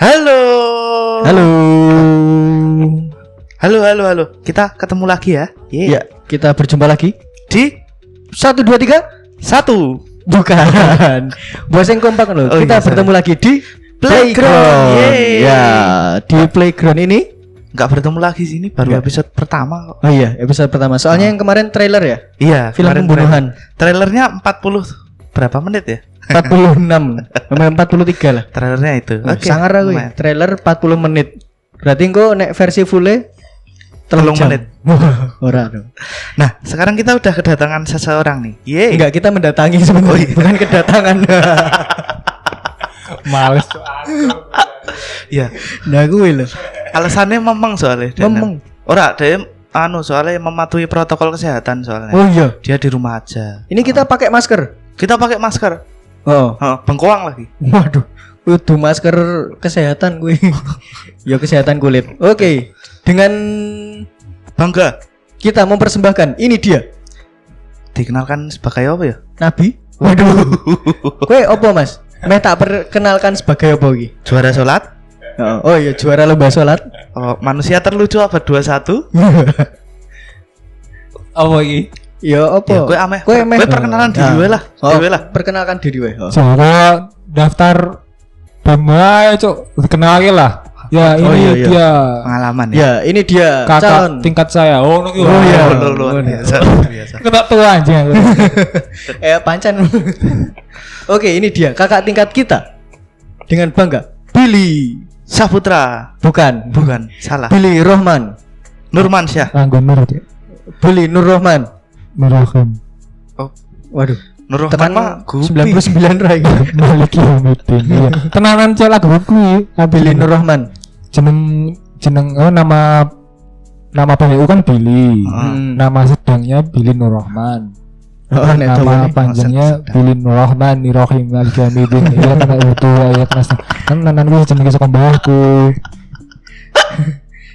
Halo. Halo. Halo, halo, halo. Kita ketemu lagi ya. Yeay. Ya, kita berjumpa lagi. Di Satu dua tiga. satu Bukan. Buat yang kompak loh. Oh, kita iya, bertemu lagi di Playground. Yeay. Ya, di playground ini. nggak bertemu lagi sini baru Nggak. episode pertama kok. Oh iya, episode pertama. Soalnya yang kemarin trailer ya. Iya, Film pembunuhan. trailer- Trailernya 40 berapa menit ya? 46 sampai 43 lah. Trailernya itu. Oke. Sangar aku ya. Trailer 40 menit. Berarti engko nek versi full Telung menit. Ora dong. Nah, sekarang kita udah kedatangan seseorang nih. Yeay. Enggak, kita mendatangi sebenarnya, bukan kedatangan. Males. Iya. nah, gue loh. Alasannya memang soalnya. Memang. Ora, dia anu soalnya mematuhi protokol kesehatan soalnya. Oh iya. Dia di rumah aja. Ini kita pakai masker. Kita pakai masker. Oh. Oh, bengkoang lagi. Waduh, kudu masker kesehatan gue. ya kesehatan kulit. Oke, dengan Bangga. kita mempersembahkan ini dia Dikenalkan sebagai apa ya? Nabi. Waduh. Kue opo mas? Meh tak perkenalkan sebagai apa iki? Juara sholat? Oh, oh iya juara lomba sholat. Oh, manusia terlucu abad 21? Apa iki? ya apa? Ya, gue ameh. Kue meh. Gue perkenalan diri Nah. gue lah. Oh, Dewe lah. Perkenalkan diri we. Oh. Cara daftar BEM cok dikenal lah. Ya Oh, ini iya, iya. dia Pengalaman ya. Ya, ini dia kakak calon. tingkat saya. Oh, no, Oh, iya. Oh, lu- luar biasa. luar biasa. Kita tua aja. eh pancan. Oke, ini dia kakak tingkat kita. Dengan bangga. Billy. Saputra. Bukan. Bukan, salah. Billy Rohman. Nurman Syah. Anggo Nur. Billy Nur Rohman. Nurahim. Oh, Waduh. Nur Rahman Tekan mah gupi. 99 rai. Malik Yaumiddin. Iya. Tenanan cek lagu kuwi. Billy Nur Rohman. jeneng jeneng oh, nama nama PWU kan Billy. Hmm. Nama sedangnya Billy Nur Rahman. Oh, nama panjangnya. Billy Nur Rahman Nirohim Malik Yaumiddin. Iya kan itu ayat mas. Kan nanan kuwi jenenge saka mbahku.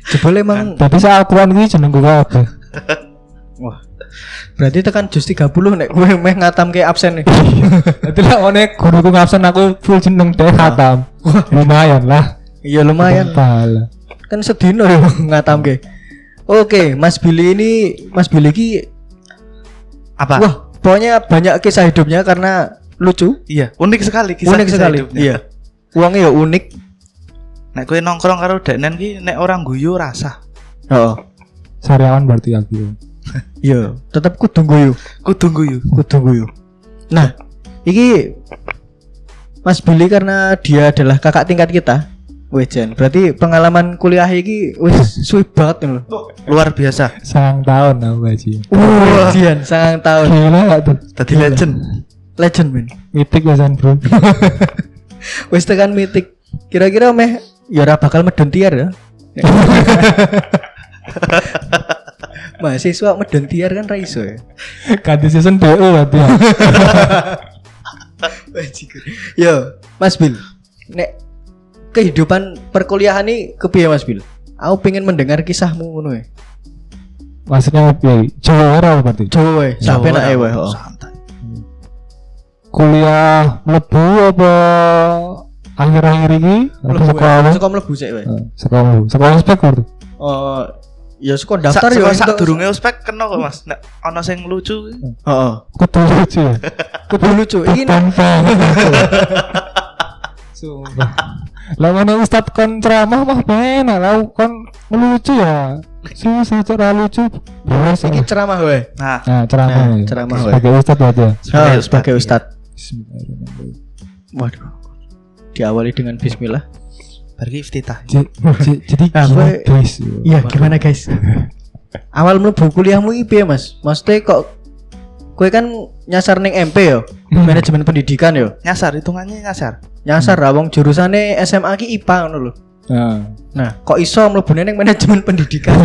Jebol emang Tapi saat Al-Quran kuwi jeneng gue apa? wah. Berarti tekan jus 30 nek kowe meh ngatam ke absen nih. Itu lah onek guruku ngabsen aku full jeneng teh khatam. Lumayan lah. Iya lumayan. Pahala. Kan sedino ya ngatam ke. Oke, Mas Billy ini Mas Billy ki Apa? wah, pokoknya banyak kisah hidupnya karena lucu, Iya, unik sekali kisah unik sekali. Iya. Uangnya ya unik. Nek kowe nongkrong karo Denen ki nek orang guyu rasa. Oh. Sariawan berarti aku. Iya, tetap kudu guyu. Kudu guyu. kudu guyu. Nah, iki Mas Billy karena dia adalah kakak tingkat kita. Wih Jen, berarti pengalaman kuliah iki wis suwe banget loh. Luar biasa. Sang tahun aku aja. Wah, sangat tahun. Gila gak tuh? Tadi legend. Legend men. Mitik ya San bro. Wis tekan mitik. Kira-kira meh ya ora bakal medun tiar ya. Mahasiswa medun tiar kan ra iso ya. Ganti season BO berarti ya. Yo, Mas Bil. Nek kehidupan perkuliahan nih kepiye Mas Bil? Aku pengen mendengar kisahmu ngono ya. Maksudnya apa? Jawa ora berarti. Coba wae, sampe Jawa, nak wae. oh. Santai. Kuliah mlebu apa akhir-akhir ini? Mlebu sekolah? wae. Suka mlebu sik wae. Eh, Sekolah mlebu. Sekolah inspektur. Oh, ya suka Daftar daftar ya. sak durunge ospek kena kok Mas. Nek ana sing lucu. Heeh. Kudu lucu ya. Kudu lucu. Iki. Sumpah. Lah mana ustad kon ceramah mah penak lah kon lucu ya. Susah cara lucu. Biasa. iki ceramah wae. Nah, Nah, ceramah. Nah, ya. ceramah, weh. Sebagai ustad berarti ya. Sebagai ustad, sebagai iya. ustad. Waduh. Diawali dengan bismillah. Bagi iftitah. Jadi Ah, gue- guys. Iya, gimana guys? Awal mlebu kuliahmu iki piye, Mas? Maksudnya kok kowe kan nyasar ning MP yo, Hmm. manajemen pendidikan yo. Nyasar hitungannya nyasar. Nyasar hmm. wong jurusane SMA ki IPA ngono lho. Nah, Nah, kok iso mlebune ning manajemen pendidikan?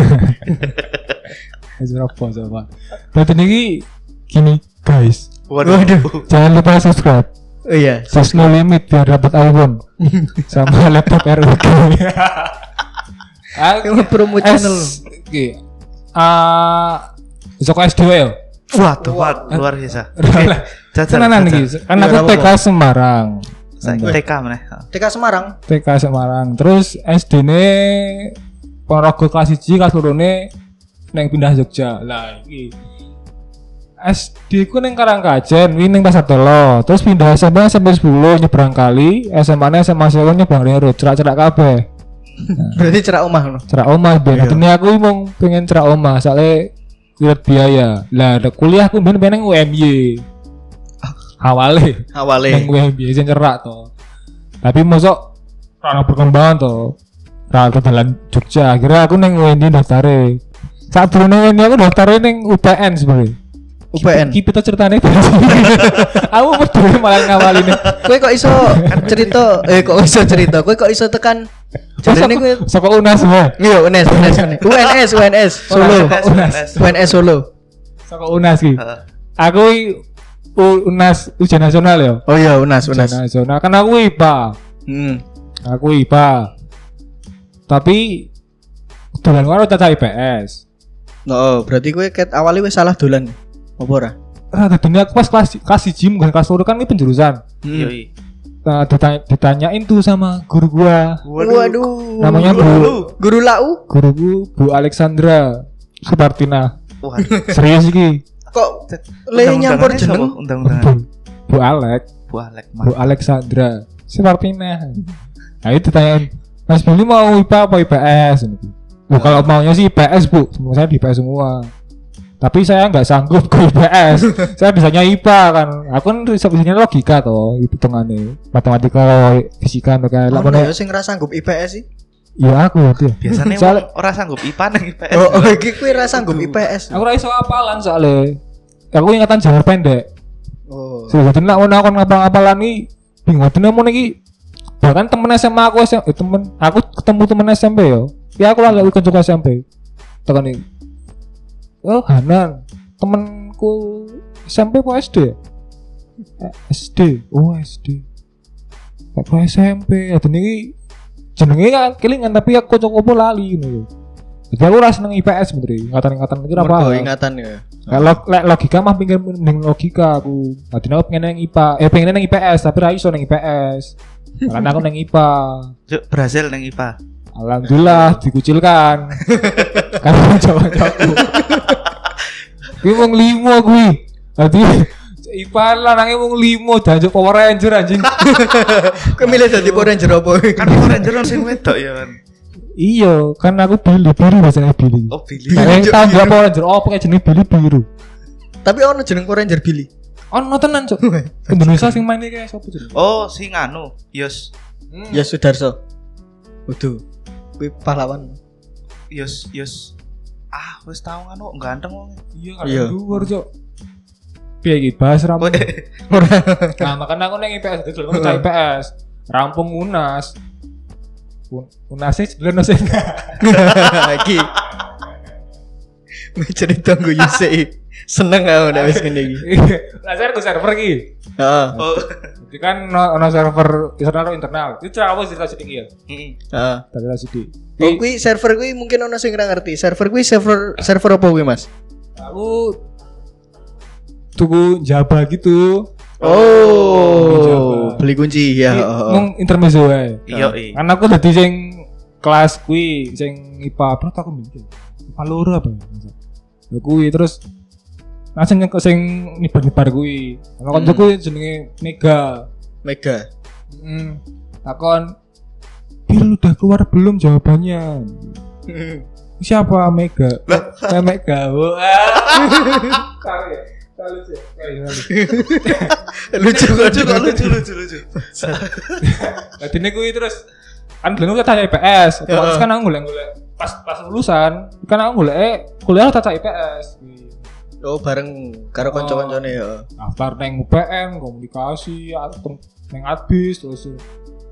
wis apa coba. Berarti ini gini, guys. Waduh. Jangan lupa subscribe. Oh iya, Sus no limit biar dapat iPhone sama laptop ROG. Yang promo channel. Oke. Ah, Joko S2 ya. Waduh, wah, luar biasa. Tenanan iki. Kan Iya, aku apa-apa. TK Semarang. TK meneh. TK Semarang. TK Semarang. Terus SD ne Ponorogo kelas 1 kelas loro ne neng pindah Jogja. Lah iki SD ku neng Karangkajen, wi neng Pasar Telo. Terus pindah SMA SMP 10 nyebrang kali, SMA ne SMA Solo nyebrang Rero, cerak-cerak kabeh. Berarti cerak omah ngono. Cerak omah ben. Iya. Dene aku mau pengen cerak omah, soalnya kuliah biaya. Lah kuliah aku ben pengen UMY. Awale neng Awale. UMY sing cerak to. Tapi mosok ora perkembangan to. Ra ke dalan Jogja. Akhirnya aku neng UNY daftare. Saat dulu neng UNY aku daftare neng UPN sebenarnya. UPN. Ki kita ceritanya Aku peduli malah ngawalin Kowe kok iso cerita eh kok iso cerita? Kowe kok iso tekan jarene kowe Saka UNAS wae. Iya, UNS, UNS, UNS, UNS, Solo. UNAS. UNS Solo. Saka UNAS ki. Aku UNAS ujian nasional ya. Oh iya, UNAS, Ujian UNAS. nasional kan aku IPA. Hmm. Aku IPA. Tapi dolan karo caca IPS. Oh, berarti kowe ket awalnya wis salah dolan. Apa ora? Ah, dunia aku pas kelas kelas gym bukan kelas loro kan ini penjurusan. Hmm. Yoi. Nah, ditanya, ditanyain tuh sama guru gua. Waduh. Namanya Bu Guru lau. guruku Bu Alexandra Supartina. Waduh. Serius iki. Kok le nyampur jeneng? Undang-undangan. Bu, Bu Alex, Bu Alek. Bu Alexandra Supartina. Nah, itu ditanyain, Mas Billy mau IPA apa IPS? Bu, kalau maunya sih IPS, Bu. Semua saya di IPS semua. Tapi saya nggak sanggup ke IPS. saya bisanya IPA kan. Aku kan bisa bisanya logika toh, hitungannya. Matematika, fisika, kayak lah Ono mana ya sing ra sanggup IPS sih. Ya aku itu. Biasanya Soalnya- wong ora sanggup IPA nang IPS. Oh, oh iki kowe ra sanggup IPS. Aku ra iso apalan soalnya. Aku ingatan jalur pendek. Oh. Sing dadi nek ngono aku ngapal-ngapalan iki bingung dene mau iki. Bahkan temen SMA aku eh, temen aku ketemu temen SMP yo. Ya aku lagi kanca SMP. Tekan iki. Oh, Hanan. Temenku SMP apa SD? Eh, SD. Oh, SD. Apa SMP? Ya iki jenenge kan kelingan tapi aku kocok opo lali ngono. Jadi aku ora seneng IPS bener ingatan-ingatan Mergo apa. ingatan ya. Kalau lek logika mah pinggir mending logika aku. Tadi aku pengen yang IPA, eh pengen yang IPS tapi ra iso nang IPS. Karena aku nang IPA. Berhasil nang IPA. Alhamdulillah dikucilkan. Karena coba-coba. Kuwi wong limo kuwi. Dadi IPA lanangnya wong limo janjuk Power Ranger anjing. Kowe milih dadi Power Ranger apa? Kan Power Ranger ono sing wedok ya kan. iya, kan aku Billy biru bahasanya Billy. Oh, Billy. Nah, yang Biru, tahu biru. gak Power Ranger? Oh, pakai jenis Billy biru. Tapi ono jeneng Power Ranger Billy. Oh, no tenan, Cok. Indonesia sing mainnya kayak siapa jenenge? Oh, sing anu, Yos. Hmm. Ya Sudarso. Kuwi pahlawan. Yos, Yos. Ah, wis tau anu ganteng wong. Iya, Iya. kan luar, Cok. Piye iki bahas rampung. eh, Nah, makanya aku nang IPS itu aku cari IPS. Rampung Unas. Un Unasnya sebenarnya sih. Iki. Wih cerita gue Yuse. Seneng aku udah wis ngene iki. Lah saya ke server iki. Heeh. Oh. Jadi kan no, no server internal internal. Itu cara apa cerita sedikit ya? Heeh. Heeh. Cerita sedikit. Oh, kuwi server kuwi mungkin ono sing ora ngerti. Server kuwi server server apa kuwi, Mas? Aku tuku Java gitu. Oh, beli kunci ya. Mung intermezzo wae. Iya, iya. Kan aku dadi sing kelas kuwi sing IPA berapa aku mikir. IPA loro apa? Ya kuwi terus langsung ke sing nyebar-nyebar kuwi. Ana Hmm. kanca kuwi jenenge Mega. Mega. Hmm. Takon Bil udah keluar belum jawabannya? Siapa Mega? Eh, Mega. Kali ya. Kali. lucu kok Lucu kok lucu lucu lucu. Jadi ini gue terus kan bilang gue tanya IPS, Heeh. kan aku golek-golek pas pas lulusan kan aku golek eh kuliah tata IPS. Oh, bareng karo kanca-kancane ya. Daftar neng UPN, komunikasi, atau neng Adbis, terus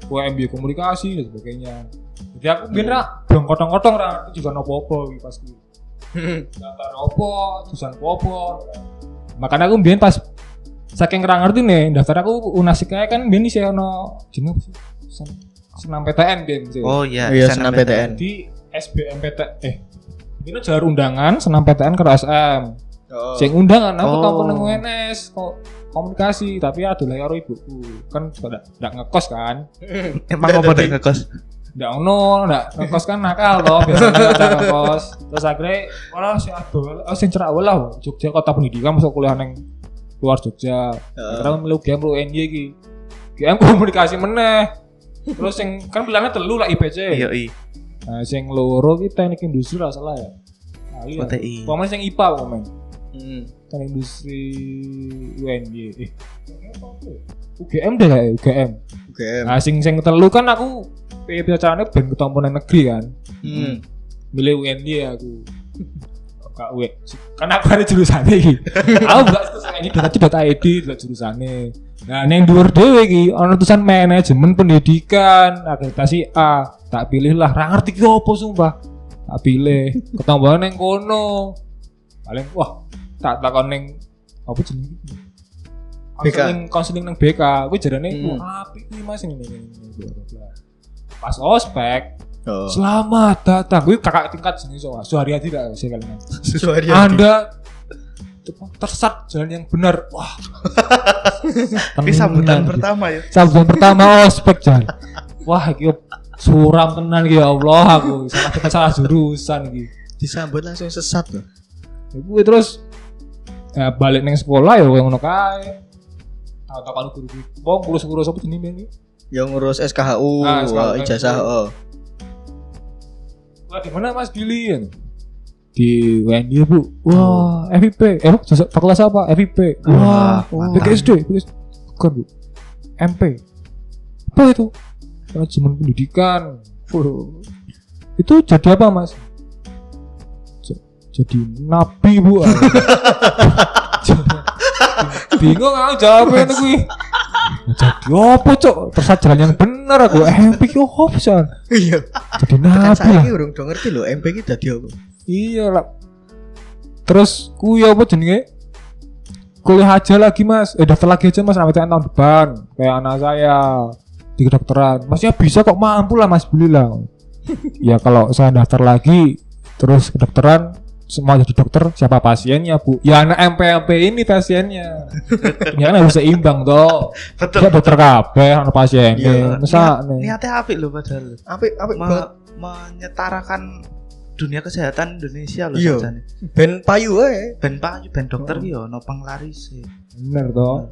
UMB komunikasi dan sebagainya. Jadi aku biar belum kotong-kotong ra juga nopo-opo gitu pas gue. Daftar opo, tulisan opo. Makanya aku biar pas saking ra ngerti nih, daftar aku unasik kayak kan biar sih ono jeneng apa sih? Sen- senam PTN biar sih. Oh iya, Iya, senam senam PTN. di SBMPT eh ini jalur undangan senam PTN ke SM Oh. sing undangan aku Oh. tahu nang UNS kok komunikasi tapi adalah karo ibuku. Kan juga ndak ngekos kan? Emang apa nek ngekos? ndak ono ndak ngekos kan nakal toh biasanya ngekos. Terus akhirnya malah si adol oh sing cerak lah Jogja kota pendidikan masuk kuliah neng luar Jogja. Akhirnya melu game lu NY iki. Game komunikasi meneh. Terus sing kan pilihannya telu lah IPC Iya, iya. nah sing loro ki teknik industri lah salah ya. Nah, iya. OTI. pokoknya sing IPA pokoknya Hmm. teknik industri UNY eh UGM deh kayak UGM Oke. Nah, sing sing telu kan aku piye carane ben ketompo nang negeri kan. Hmm. Milih UNY aku. Kak we. Kan aku ada jurusane iki. aku gak terus ini data.id data jurusane. Nah, ning dhuwur dhewe iki ana tulisan manajemen pendidikan, akreditasi A. Tak pilih lah, ra ngerti ki opo sumpah. Tak pilih. Ketompo nang kono. Paling wah, tak takon ning apa jenenge? Konseling konseling nang BK, kuwi jarane Hmm. apik kuwi Mas ini. Pas ospek, Oh. selamat datang. Kuwi kakak tingkat sini soal. Suharyadi lah sih kalian. Suara Anda tersesat jalan yang benar. Wah. Tapi sambutan pertama ya. Sambutan pertama ospek jan. Wah, iki suram tenan ya Allah aku. Salah salah jurusan iki. disambut langsung sesat loh. Ya gue terus ya, balik neng sekolah ya kayak ngono kae. Tahu tahu kalau guru wong ngurus-ngurus apa jenenge iki? Yang ngurus SKHU, Ah, SKHU. wah, ijazah, oh. Wah, di mana Mas Billy? Di WNI Bu. Wah, FIP. Eh, jasa- fakultas apa? FIP. Wah, Wah, PKSD. PKSD. Bukan, Bu. MP. Apa itu? Manajemen pendidikan. Itu jadi apa, Mas? Jadi nabi, Bu. Bingung aku jawabnya itu gue. Jadi apa, Cok? Tersat jalan yang benar aku. MP ki apa, San? Iya. Jadi nabi lah. urung do ngerti loh, MP ki dadi apa? Iya lah. Terus kuya apa jenenge? Kuliah aja lagi mas, eh daftar lagi aja mas sampai tahun depan Kayak anak saya di kedokteran Masnya bisa kok mampu lah mas beli lah Ya kalau saya daftar lagi Terus kedokteran semua jadi dokter siapa pasiennya bu ya anak MPLP ini pasiennya ya kan harus seimbang toh Betul. ya dokter kabeh anak pasiennya Iya. masa Niat- nih Niatnya apik loh padahal. Apik apik banget. menyetarakan dunia kesehatan Indonesia loh Iya. Ben payu ae. Ben pak, ben dokter Oh. ki yo no penglaris. e. bener toh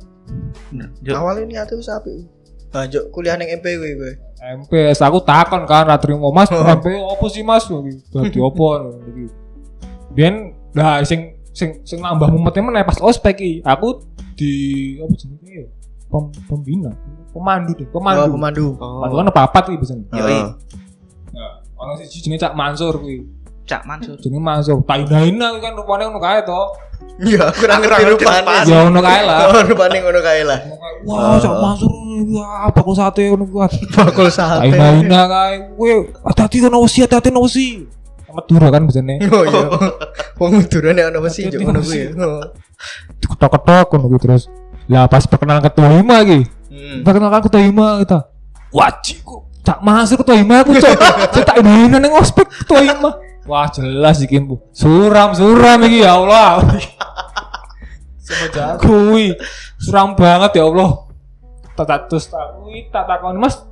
Bener. Yo, Awalnya niatnya wis apik. Lanjut kuliah ning MP kowe kowe. MPS aku takon kan ra trimo Mas MP opo sih Mas dadi opo iki Biyen nah sing sing sing nambah mumetnya meneh pas ospek iki aku di apa jenenge ya Pem, pembina pemandu deh Oh, pemandu pemandu. Oh. pemandu kan ada papat iki biasanya Yoi. Oh. nah ono siji jenenge Cak Mansur kuwi Cak Mansur. jenenge Mansur taina-ina kan rupane ngono kae to Iya, aku ora ngerti Kurang rupane. ngerti ya ngono kae lah Oh, rupane ngono kae lah. wah Cak Mansur wah bakul sate ngono kuwi Bakul sate. taina-ina kae kowe hati-hati to nosi hati-hati nosi Madura kan biasanya? Oh iya. Wong Madura nek ono mesti Hati-hati njuk ngono kuwi. Oh. ketok-ketok ngono kuwi terus. Lah pas perkenalan ketua hima lagi Hmm. perkenalkan ketua hima kita wajib kok tak masuk ketua hima aku cok saya tak ini neng ospek ketua hima wah jelas iki bu. Suram suram iki ya Allah. Semenjak kui suram banget ya Allah. Tak terus tak kui tak takon mas.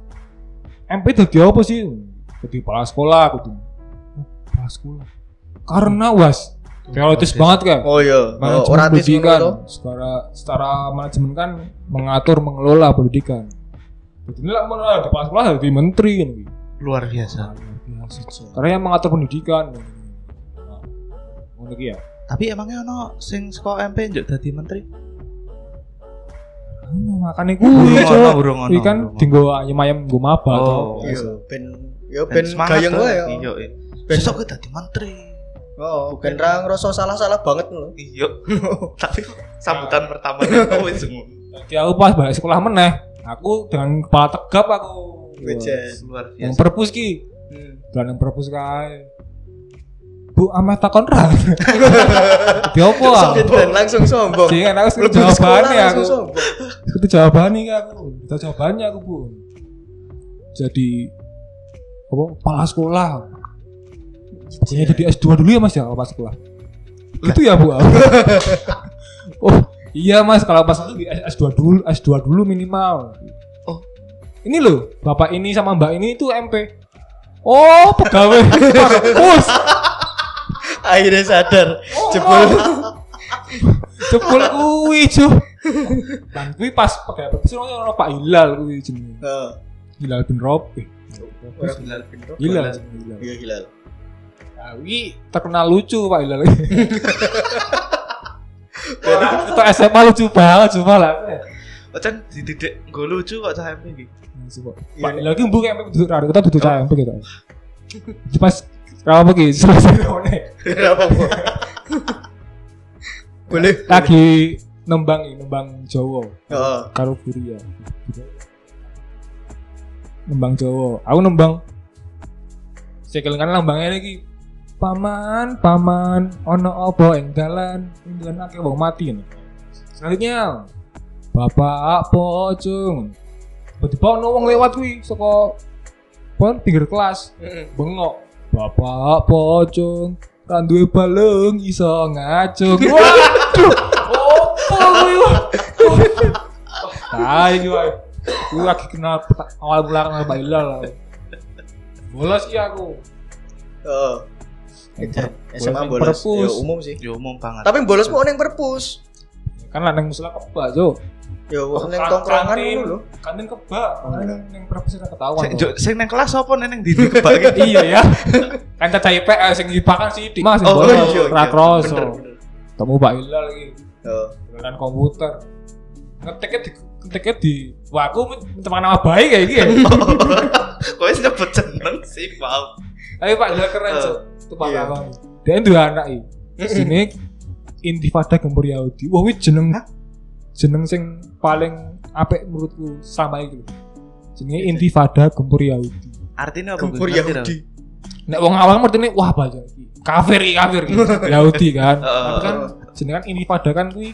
MP dadi apa sih? Jadi kepala sekolah aku oh, kepala sekolah karena was teoritis banget kan Oh iya. Oh, manajemen ngono pendidikan secara secara manajemen kan mengatur mengelola pendidikan jadi ini lah ada kepala sekolah jadi menteri kan gitu. Luar biasa. karena yang mengatur pendidikan nah, ngono iki ya Tapi emangnya ono sing saka MP njuk dadi menteri? Kuwi ono, cok ono, Kuwi kan burung ono. tinggo ayam-ayam nggo maba Oh. Iya, ben yo ben gayeng wae yo. Iya, iya. Besok kita dadi menteri. Oh, ben ra ngrasa salah-salah banget lho. Iya. Tapi sambutan pertama itu wis ngono. Jadi aku pas balik sekolah meneh aku dengan kepala tegap aku. Luar yang biasa. perpus ki Hmm. dan yang perpus kae Bu ameh takon ra. Di opo? ah? Langsung dan langsung sombong. Aku Lebih sekarang sekolah jawabannya aku. Itu jawabannya kan aku. Itu jawabannya aku, Bu. Jadi apa kepala sekolah. Pokoknya jadi S2 dulu ya Mas ya kepala sekolah. Itu ya, Bu. oh, Iya mas, kalau pas itu di S2 dulu, S2 dulu minimal. Oh. Ini loh, bapak ini sama mbak ini itu MP. Oh, pegawai kampus. Akhirnya sadar. Oh, Jebul. Jebul kuwi, Cuk. Lan kuwi pas pegawai kampus ono Pak Hilal kuwi jenenge. Heeh. Hilal bin Rob. Eh, Hilal bin Rob. Hilal. Hilal. Iya kuwi terkenal lucu Pak Hilal. Itu SMA lucu banget cuma lah. Ocan dididik gue lucu kok cah MP iki. Pak Hilal ki mbok MP duduk radio kita duduk cah MP gitu. Pas apa ki selesai. Kenapa kok? Boleh. lagi nembang ini, nembang Jawa Heeh. karo Furia. Nembang Jawa. Aku nembang sekelingan lambangnya lagi paman paman ono apa ing dalan ing dalan akeh wong mati ini. Selanjutnya Bapak Pocung. Tiba-tiba ono wong lewat kuwi saka pon pinggir kelas bengok. Bapak Pocung kan duwe balung iso ngacung. Waduh. Opo kuwi? Ah, iki wae. Kuwi lagi kenal awal mula kenal Mbak Hilal. Bolos sih aku. Heeh. SMA Bolos. Ya umum sih. Ya umum banget. Tapi bolos mau ning perpus. Kan lah nang musola kebak, Jo. Ya wong ning Kan- tongkrongan ngono lho. Kantin kebak, nang nang perpus ora ketahuan. Sing jo- sing nang kelas apa neng di di kebak iki? Iya ya. Kan caca IPS sing dipakan sih di Mas Oh, bolos, iya, iya. ra kroso. Temu Mbak Hilal lagi. Heeh. dengan komputer ngetiknya di ngetiknya di wah aku mencemar nama baik kayak gini ya Kok wis nyebut jeneng sih, Pak. Tapi pak Hilal keren Eh, cok itu pak iya. kakak dia dua anak ini sini Intifada Gempur Yahudi. Wah wih jeneng Hah? jeneng sing paling apik menurutku sama itu jenenge Intifada Gempur Yahudi. Artinya apa? Gempur Yahudi. nek wong awal ngerti ini wah baca iki. Kafir kafir Yahudi kan. Heeh. tapi kan jeneng kan Intifada kan kuwi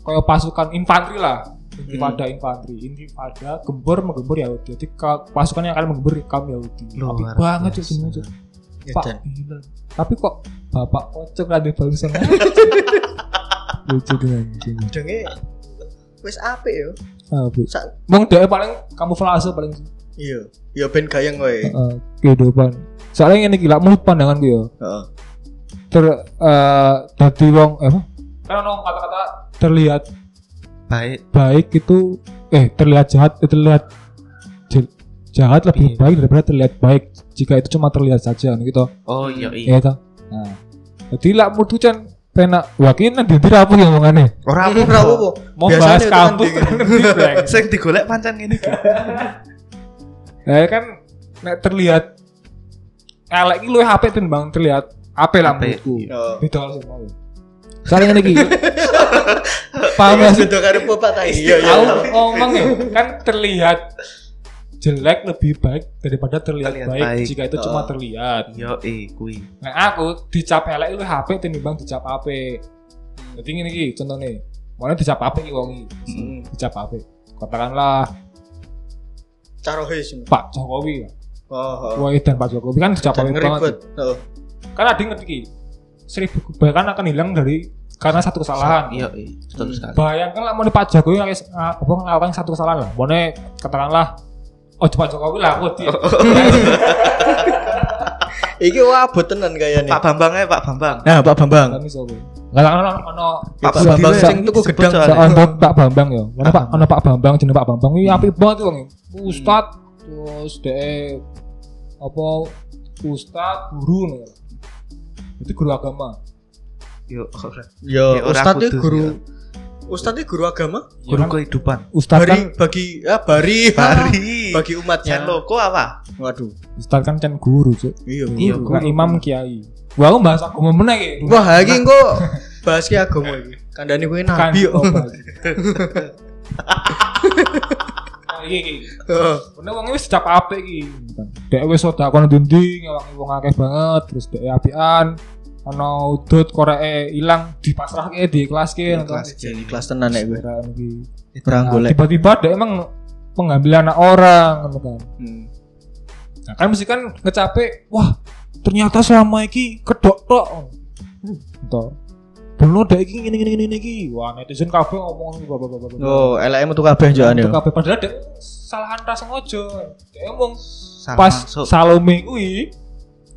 kayak pasuran infanteri lah Intifada infanteri Intifada gempur menggempur Yahudi jadi ka- pasukan yang akan menggempur kaum Yahudi Luar Apik banget cok jenenge cok Ya, Pak tapi kok bapak pocong ada bangsa lucu dengan jenenge Denge wis apik yo. Apik. Mong dia paling kamuflase paling iya. Ya ben gayeng wae. uh, kehidupan soalnya ini gila menurut pandangan gue ya Heeh. ter eh dadi wong eh apa? kan ono kata-kata terlihat Baik. baik itu eh terlihat jahat eh, terlihat jahat lebih Iya. baik daripada terlihat baik jika itu cuma terlihat saja gitu Oh iya iya. iya toh nah jadi lah menurut kan penak wakil nanti apa yang omongannya Ora Ora apa. apa. mau Biasanya bahas kampus kan kan nanti Bang. Sing digolek pancen ngene iki. nah kan nek terlihat elek iki luwih apik timbang terlihat apik lah menurutku iya. Beda sih ngene iki. Paham gak sih? Beda karo bapak ta. Iya iya. Ngomong ya, kan terlihat jelek lebih baik daripada terlihat, Terlihat baik, baik. jika itu cuma Oh. terlihat. Yo eh kuwi. Nah aku dicap elek lu HP tinimbang dicap HP. Jadi ngene iki contohnya. Mana dicap HP iki wong iki. Hmm. Dicap HP. Katakanlah Carohe sih. Pak Jokowi. Oh. Wah, dan Pak Jokowi kan dicap HP banget. Heeh. Kan ada ngerti iki. Seribu kebaikan akan hilang dari karena satu kesalahan. Iya eh betul sekali. Bayangkan lah mau Pak Jokowi ngakes- nga- apa ngelakukan satu kesalahan lah. Mau katakanlah oh Pak Jokowi lah aku. Iki wah tenan kayane. Pak Bambang ae Pak Bambang. Nah, Pak Bambang. Enggak ono ono Pak Bambang sing tuku gedang. soal Pak Bambang ya. Ono Pak ono Pak Bambang jenenge Pak Bambang iki apik banget wong. Ustad terus dhek apa ustad guru nih. Itu guru agama. Yo ora. Ya, Ya, ora Ustadz kudus, guru ya. Ustadz guru agama? Ya Guru kan, kehidupan. Ustad Bari kan bagi ya bari Bari. bagi umatnya. Jan loko apa? Waduh. Ustad kan kan guru, Cuk. Iya. Iya, guru. Bukan imam kiai. Wah, aku bahas agama meneh iki. Wah, iki engko bahas ki agama iki. Kandhane kuwi Kan, nabi kok. oh. Oh, Iki iki. Bener wong wis dicap apik iki. Dek wis sedekah ndi ngewangi wong akeh banget terus dek apian ana udut koreke ilang dipasrahke di kelas ke Kelas Jadi kelas tenan nek. Itu Perang Nah, golek. tiba-tiba dek emang mengambil anak orang kan. Hmm. Nah, kan mesti kan ngecape, wah ternyata selama iki kedok tok. Gitu. belum dek iki ngene ngene ngene iki. Wah, netizen kabeh ngomong bapak bapak bapak. Oh, LM metu kabeh jane. Untuk kabeh padahal dek salahan ra sengaja. Dek ngomong pas. Salome kuwi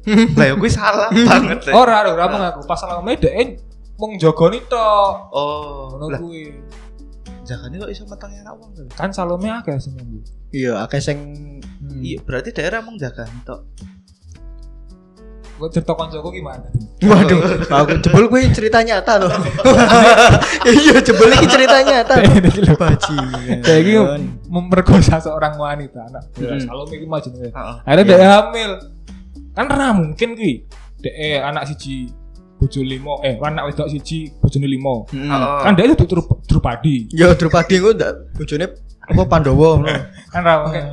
Lah ya kuwi salah banget. Le. ora ora ora aku pas Salome dek mung jogoni tok. Oh, Ngono lah kuwi. jagane kok iso metenge anak wong to? Kan Salome akeh sing ngombe. Iya, akeh sing Hmm. Iya, berarti daerah mung jagane tok. Kok cerita koncoku gimana? Waduh, aku jebul kuwi cerita nyata loh. Iya, jebul iki cerita nyata. Bajingan. Dek iki memperkosa seorang wanita anak. Ya, Hmm. Salome. Heeh. Akhirnya dek hamil. Kan ora mungkin kuwi. Dek eh, anak siji bojo limo eh anak wedok siji bojone limo. Hmm. Heeh. Kan dia itu Dru- Drupadi. Ya Drupadi ku ndak bojone apa Pandawa ngono. Kan ra mungkin.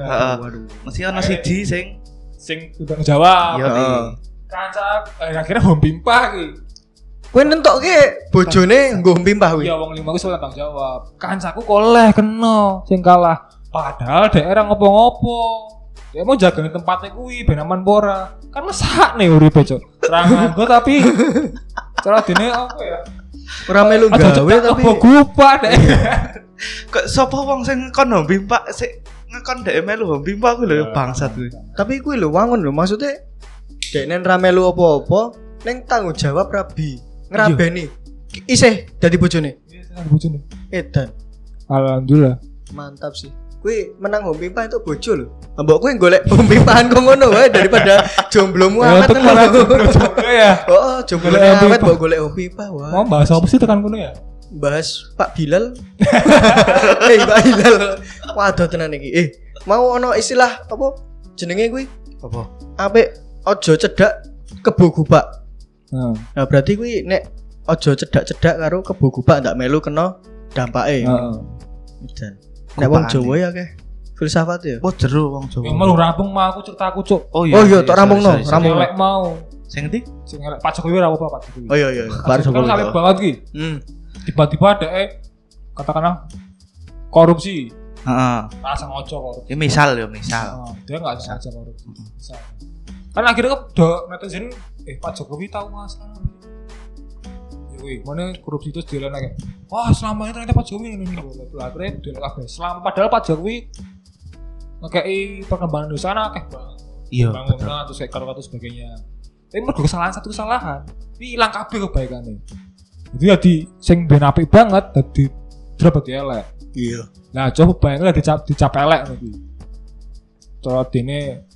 Waduh. Mesti ana siji sing Sing udah ngejawab. Iya. Heeh. Kanca eh, akhirnya bom pimpah ki. Kowe nentokke bojone nggo pimpah kuwi. Ya wong lima ku soal tanggung jawab. Kancaku koleh kena sing kalah. Padahal daerah ngopo-ngopo. Dia mau jagain tempatnya kuwi ben aman pora. Kan mesak nih uripe, Cuk. Ra nganggo tapi cara dene apa ya? Ora melu gawe tapi apa gupa deh. kok sapa wong sing kon hobi Pak sik ngekon dhek melu hobi Pak kuwi lho bangsat kuwi. tapi kuwi lho wangun lho maksudnya dekne ra melu apa-apa ning tanggung jawab rabi ngrabeni isih dadi bojone bojone. edan Alhamdulillah. mantap sih kuwi menang home pimpah itu bojo lho mbok kuwi golek home pimpahan kok ngono wae daripada jomblomu Ya, awet untuk para jomblo ya. oh jomblo awet mbok golek home pimpah wah Mau bahas apa sih tekan kono ya? bahas Pak Bilal eh Pak Bilal waduh tenan iki eh mau ono istilah apa jenenge kuwi Apa? apik ojo cedak kebo gubak Heeh. Nah, berarti kuwi nek ojo cedak-cedak karo kebo gubak ndak melu kena dampake. Heeh. Dan nek wong. Jawa ya akeh filsafat ya. Oh jero wong Jawa. Yang mau rampung mah aku cerita aku, Cuk. Oh Oh iya, tok rampungno. Rampung. Elek mau. Sing ndi? Sing elek Pak Jokowi ora apa-apa Pak Jokowi. Oh iya iya. Pak Bar Jokowi kan banget ki. Hmm. Tiba-tiba ada eh katakanlah korupsi. Heeh. Rasa ngoco korupsi. Ya misal ya misal. Nah, dia nggak sengaja korupsi. Bisa. Kan akhirnya do netizen eh Pak Jokowi tahu mas Ya wih, mana korupsi terus dia kayak wah selama ini ternyata Pak Jokowi ini ini bla bla akhirnya dia kabeh. Selama padahal Pak Jokowi ngekei perkembangan di sana akeh banget. Iya, bangunan terus kayak karo sebagainya. Tapi mergo kesalahan satu kesalahan, ini hilang kabeh kebaikannya. Jadi jadi sing ben apik banget dadi drop dadi elek. Iya. Nah, coba bayangin lah dicap dicap elek nanti. Cara dene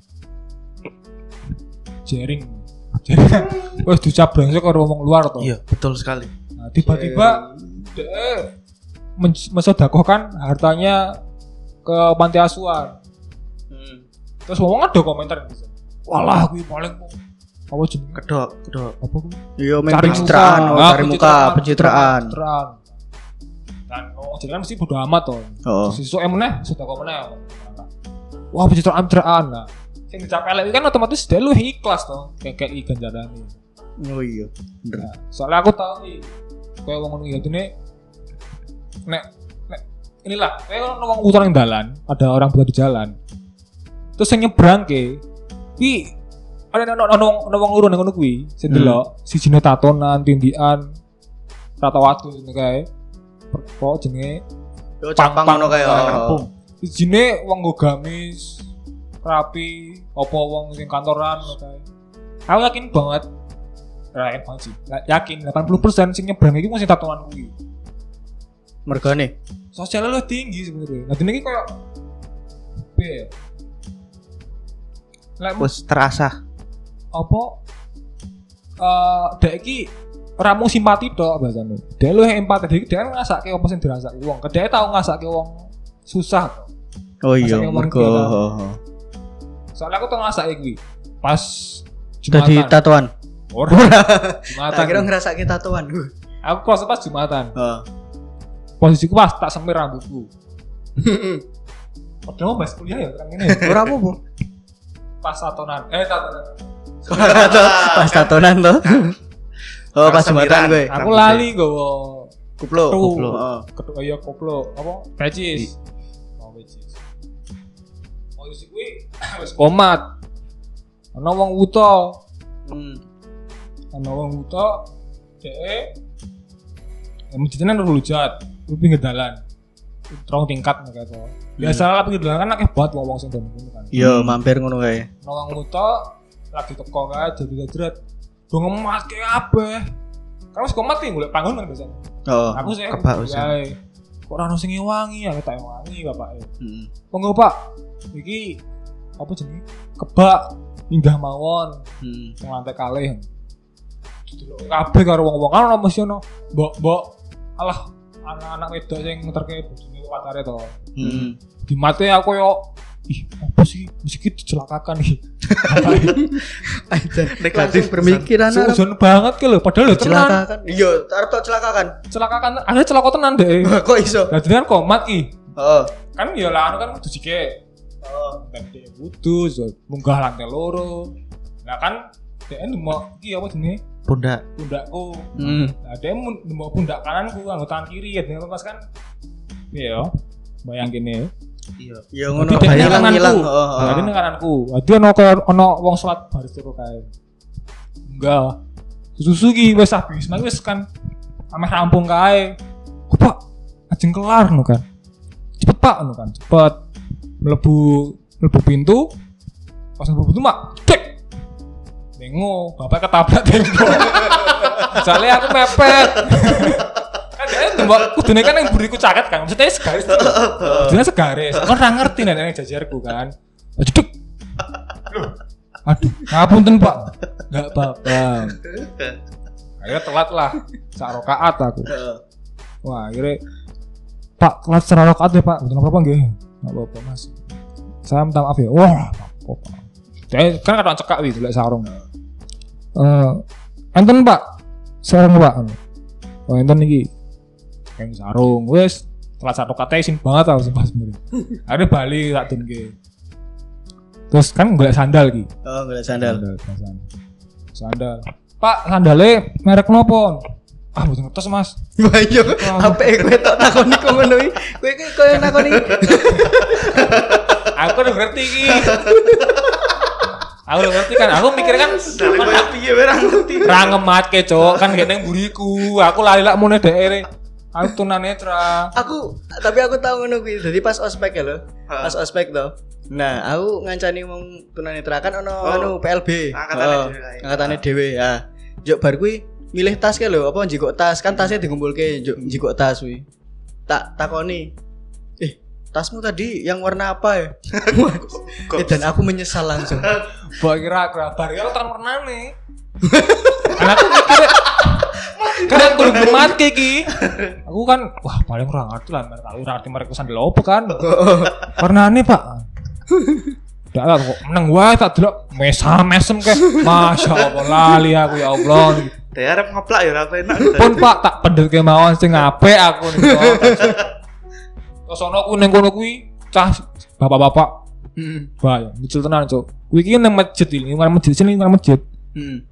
jaring. Jaring. Wes dicap brengsek karo wong luar to. Iya, betul sekali. Nah, tiba-tiba dia men- mensedekahkan hartanya ke panti asuhan. Hmm. Terus ngomong ada komentar yang bisa. Walah, gue paling apa jenenge? Kedok, kedok. Apa gue? Iya, main Cari pencitraan, muka. oh, Ah, cari muka, pencitraan. Pencitraan. Dan oh, jadi kan mesti bodo amat toh. Oh. Iso emene sudah kok meneh. Wah, pencitraan pencitraan. Nah, sing dicap elek kan otomatis dia lu ikhlas toh. Kayak kayak ganjarane. Oh iya. Bener. Nah, soalnya aku tahu nih, kayak wong ngono iki nek nek nek inilah, kayak ono wong utar yang dalan, ada orang berada di jalan. Terus yang nyebrang ke, wi ada ono ono wong loro nang ngono kuwi, sing Hmm. delok sijine tatonan, tindikan, rata watu ngene kae. Kok jenenge Yo capang ngono kae. oh. Kampung. sijine wong gamis, rapi, apa wong sing kantoran kae. Aku yakin banget Nah, yakin banget sih. Yakin 80% sing nyebrang iki mesti tatoan kuwi. Mergane. Sosialnya lu tinggi sebenarnya. Nah, ini kayak piye ya? Lek Wes terasa. apa eh dek iki ora mung simpati tok bahasane. Dek lu empati dek dek kan ngrasake apa sing dirasake wong. Kedek tau ngrasake wong susah. Oh iya, mergo. Oh, oh. Soalnya aku tau ngrasake kuwi pas Jumatan. tatoan. Ora. Jumatan. Tak kira ngrasake tatoan. Aku kelas pas Jumatan. Oh. Posisiku pas tak semir rambutku. Padahal mau bahas kuliah ya terang ini. Ora apa-apa. Pas tatonan. Eh tatonan. Pas tatonan to. Oh, pas jumatan gue. Aku lali gowo Kuplo. Kuplo. Kuplo. Oh. ketua iya koplo apa pecis mau pecis mau isi kuwi wis komat ana wong wuta Hmm. ana wong wuta dhek masjidnya nang Lujat, ku pinggir dalan. Terong tingkat mereka tuh. Biasa lah pinggir dalan kan akeh banget wong-wong sing ngono kan. Iya, mampir ngono kae. Nawang nguto lagi teko kae jadi jadret. Do ngemat ke kabeh. Kan wis komat ki golek panggon kan biasanya. Oh. Aku sih kebak wis. ya. Kok ora ono sing ngewangi ya tak wangi bapak. Heeh. Monggo Pak. Iki apa jenenge? Kebak minggah mawon Heeh. sing lantai kalih. Didelok kabeh karo wong-wong kan ono mesti ono mbok-mbok alah anak-anak wedok sing ngeterke bojone pacare to. Heeh. Di mate aku yo ih apa sih mesti dicelakakan iki. Negatif berpikiran arep Seujon banget ki lho padahal lho tenan. celakakan. Iya, arep tok celakakan. Celakakan ada celaka tenan deh. Kok iso? Lah jenengan komat ki. Heeh. Kan ya lah anu kan kudu jike. Oh. Dan dia butuh so, munggah lantai loro. Nah kan dia nemu iki apa jenenge? Pundak. Pundakku. Hmm. Nah dia nemu pundak kananku anggo tangan kiri ya dengan pas kan. Iya. Bayang gini. Iya. Ya ngono Tapi dia hilang kananku. hilang. Oh, Nah, oh. ini kananku. Dadi ono kaya ono wong salat baris turu kae. Enggak. Susu ki wis habis, mak wis kan ameh rampung kae. Kok Pak, ajeng kelar no kan. Cepet Pak no kan, cepet. Mlebu mlebu pintu. Pas mlebu pintu mak, cek. Nengo, bapak ketabrak tembok. Soalnya aku mepet. kan dia tembok kudune kan yang buriku caket kan. Maksudnya segaris. Kudune segaris. Aku ora ngerti nek nek jajarku kan. Jeduk. Loh. Aduh, ngapunten Pak. Enggak apa-apa. Akhirnya telat lah. Sak rakaat aku. Wah, akhirnya Pak, kelas secara rakaat ya Pak. Betul apa nggih? Enggak apa-apa Mas. Saya minta maaf ya. Wah, apa-apa. Kan kadang cekak wi golek sarung. Eh, enten Pak. Sarung Pak. Oh, enten iki. Kayak sarung. Wes, telat satu kata isin banget aku sih pas. Akhirnya balik tak denke. Terus kan golek sandal ki. Oh, golek sandal. Sandal. Sandal. Pak, sandalnya merek nopo? Ah, betul ngetos mas. Wah iya, apik kowe tok takoni kok ngono iki. Kowe iki koyo nakoni. Aku udah ngerti ki. aku udah ngerti kan. Aku mikir kan Dari piye ra ngerti. ra ngematke cok kan gak buriku. Aku lali lak mune. Aku tunanetra. Aku tapi aku tahu ngono kuwi. Jadi pas ospek ya lho. Ha. Pas ospek to. Nah, aku ngancani wong tunanetra kan ono Oh, anu PLB. angkatane Oh, dhewe. Angkatane dhewe ya. Juk bar kuwi milih tas ke lho, apa njikok tas kan tasnya dikumpulke juk njikok tas kuwi. Tak takoni. Eh, tasmu tadi yang warna apa ya? Eh, dan aku menyesal langsung. Mbak kira kabar ya tahun pernah nih. Karena aku mikir kan aku belum mati ki. Aku kan wah paling kurang ngerti lah mereka ora ngerti mereka sandal opo kan. Karena ini Pak. Udah lah kok menang wae tak delok mesam mesem ke. Masya Allah lali aku ya Allah. Dia arep ngeplak ya ora enak. Pun Pak tak pendel ke mawon sing apik aku nih. Terus ono ku ning kono kuwi cah bapak-bapak Hmm. Wah, ya, lucu tenan, Cuk. Kuwi iki nang masjid iki, nang masjid sini nang masjid. Hmm.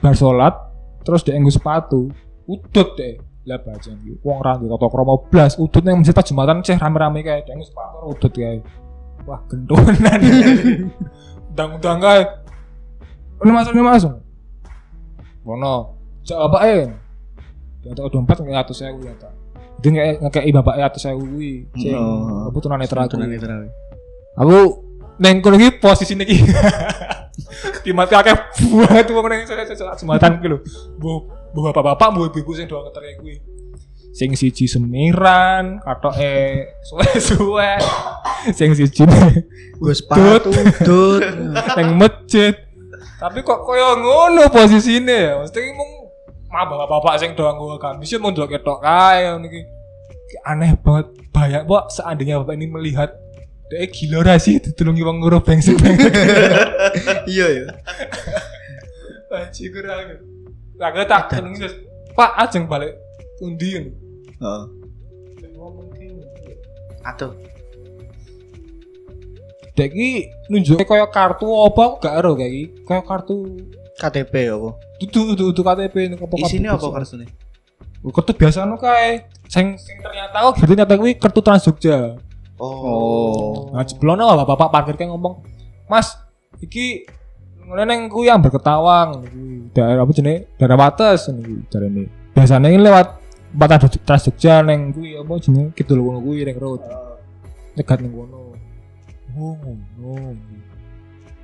Bar salat, terus dia nggo sepatu. Udut deh. Lah baca iki. Wong ra ngerti tata krama blas, udut nang masjid Jumatan ceh rame-rame kae, dia nggo sepatu udut kae. Wah, gendonan. Undang-undang kae. Ini masuk, ini masuk. Wono. Jak bapake. Dia tak dompet nggak atus saya ya ta. Dia nggak ngekei bapaknya atus saya kuwi. Sing Oh. apa tunanetra kuwi. Tunanetra. kuwi. Aku neng kono iki posisine iki. Di mati akeh banget wong neng sematan lho. Bu bapak-bapak bu ibu sing do ngeterke kuwi. Sing siji semiran, katoke suwe-suwe. Sing siji Gue sepatu, dut. nang masjid. Tapi kok koyo ngono posisine ya. Mesti mung mah bapak-bapak sing do nggo gamis ya mung delok ketok kae ngono iki. Aneh banget. Bayang kok seandainya bapak ini melihat dia gila ra sih ditulungi wong ngurus bensin. Iya ya. Anjir kurang. Lah gue tak tulungi terus Pak ajeng balik undi kan. Heeh. Aduh. Dek iki nunjuk kaya kartu apa aku gak ero kayak iki. Kaya kartu KTP apa? dudu dudu dudu KTP ini apa Isine apa kartune? Kartu biasa anu kae. Sing sing ternyata kok gitu nyata kuwi kartu Trans Jogja. Oh. Nah, jeblono lah bapak parkir kayak ngomong, "Mas, iki ngene neng kuwi yang berketawang. Daerah apa jenenge? Daerah Wates ngono kuwi jarene. Biasanya ini lewat ada Trans Jogja neng kuwi apa jenenge kidul kono kuwi ring road. Dekat ning kono. Oh, ngono.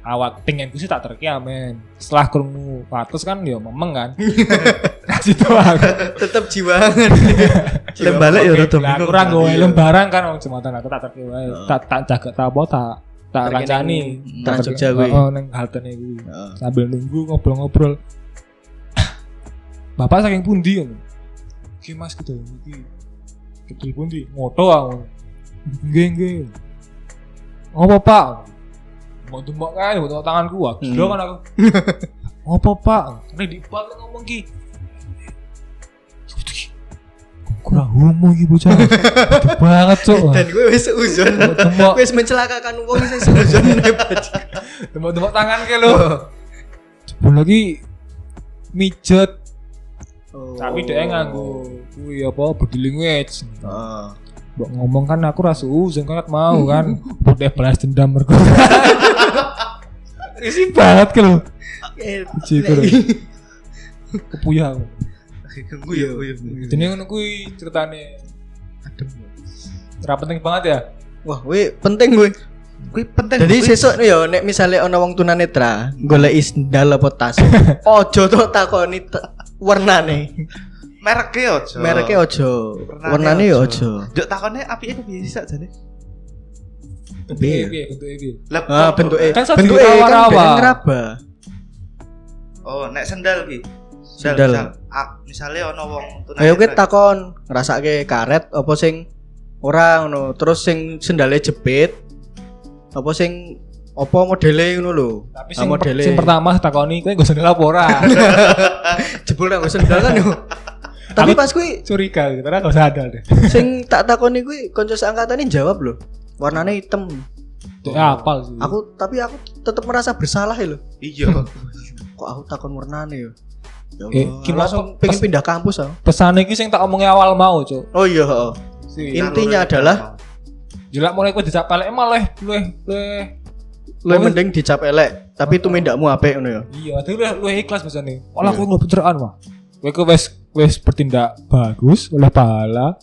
Awak pengen sih tak terki amen. Setelah krungu patus kan ya memeng kan. Kasih tuh aku. Tetep jiwangan. Lem balik ya rada Lah bingung. kurang kan. gue lembaran kan wong jembatan aku tak terki wae. Heeh. Tak tak jaga tak apa tak tak kancani. Trans Jogja kuwi. Oh, ning haltene kuwi. Heeh. Sambil nunggu ngobrol-ngobrol. Bapak saking pundi ngono. Ki Mas gitu iki. Kidul pundi? Moto aku. Nggih nggih. Apa Pak? Mau tumbak kan, mau tumbak tanganku wah. Gila Hmm. kan aku. Apa Pak? Ini di Pak ngomong ki. Kurang homo iki bocah. Banget cok. Dan gue wis uzon. Tembok Wis mencelakakan wong sing seuzon hebat. tembok tangan ke lo. Jebul lagi mijet Oh. tapi dia nganggo kuwi apa body language. Heeh. Mbok ngomong kan aku rasa uzon kan mau kan. Udah balas dendam mergo. Isi banget ke lo. Eh, Cikur. Kepuyah aku. Guyu. Jadi ngono kuwi ceritane. Adem. Ora penting banget ya. Wah, we penting gue. Kuwi penting. Jadi sesuk yo nek misale ana wong tunanetra golek sendal apa tas. Ojo tok takoni warnane. Mereknya ojo. Mereknya ojo. Warnane yo ojo. Dek takone apike bisa jane. Piye piye bentuke piye? Lah Ah, bentuke. Kan bentuke kan dirawar-rawar. ben ngeraba. Oh, nek sendal ki. Sendal. Misal, ah, misale ana wong tunanetra. Ayo kita takon ngrasake karet apa sing ora ngono. Terus sing sendale jepit apa sing apa modele ngono lho. Tapi Ah, sing, per, modele. sing pertama takoni kowe nggo sendal apa ora? jebul nang sendal kan yo. Tapi pas kuwi Curiga gitu, karena gak sadar deh. sing tak takoni kuwi kanca seangkatane jawab lho. Warnane hitam. Ya apal sih. Aku tapi aku tetap merasa bersalah ya lho. Iya. Kok aku takon warnane yo. Ya Eh, Allah, gimana langsung pengen pindah kampus aku. pesan iki sing tak omongnya awal mau, Cuk. Oh iya, heeh. Si, Intinya adalah- jelek mulai kowe dijak balik malah luweh luweh Lu mending dicap elek, tapi tumindakmu apik ngono ya. iya, tapi luweh ikhlas biasane. Olah Iya. kowe nggak pencerahan mah. Kowe ku wis wis bertindak bagus oleh pahala.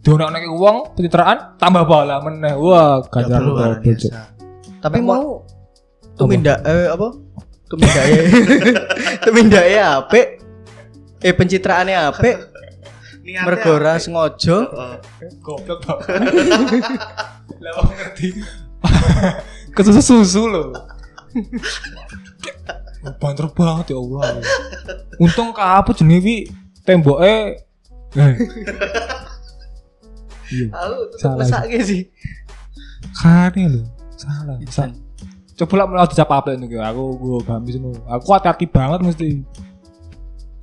Dionekne uang pencitraan tambah pahala meneh. Wah, ganjaran luar double. Tapi mau tumindak eh apa? Tumindake tumindake apik. Eh pencitraannya apik, Niatnya mergo ora apik. sengaja. Heeh. Goblok Pak. Lah wong ngerti. Kesusu susu loh. Banter banget ya Allah. Untung kaput jenenge temboke eh. Iya, Aku tetep Salah. mesake sih. kane lho. Salah. Sa- Coba lah mau dicap apa itu aku gue gamis nu. Aku hati-hati banget mesti.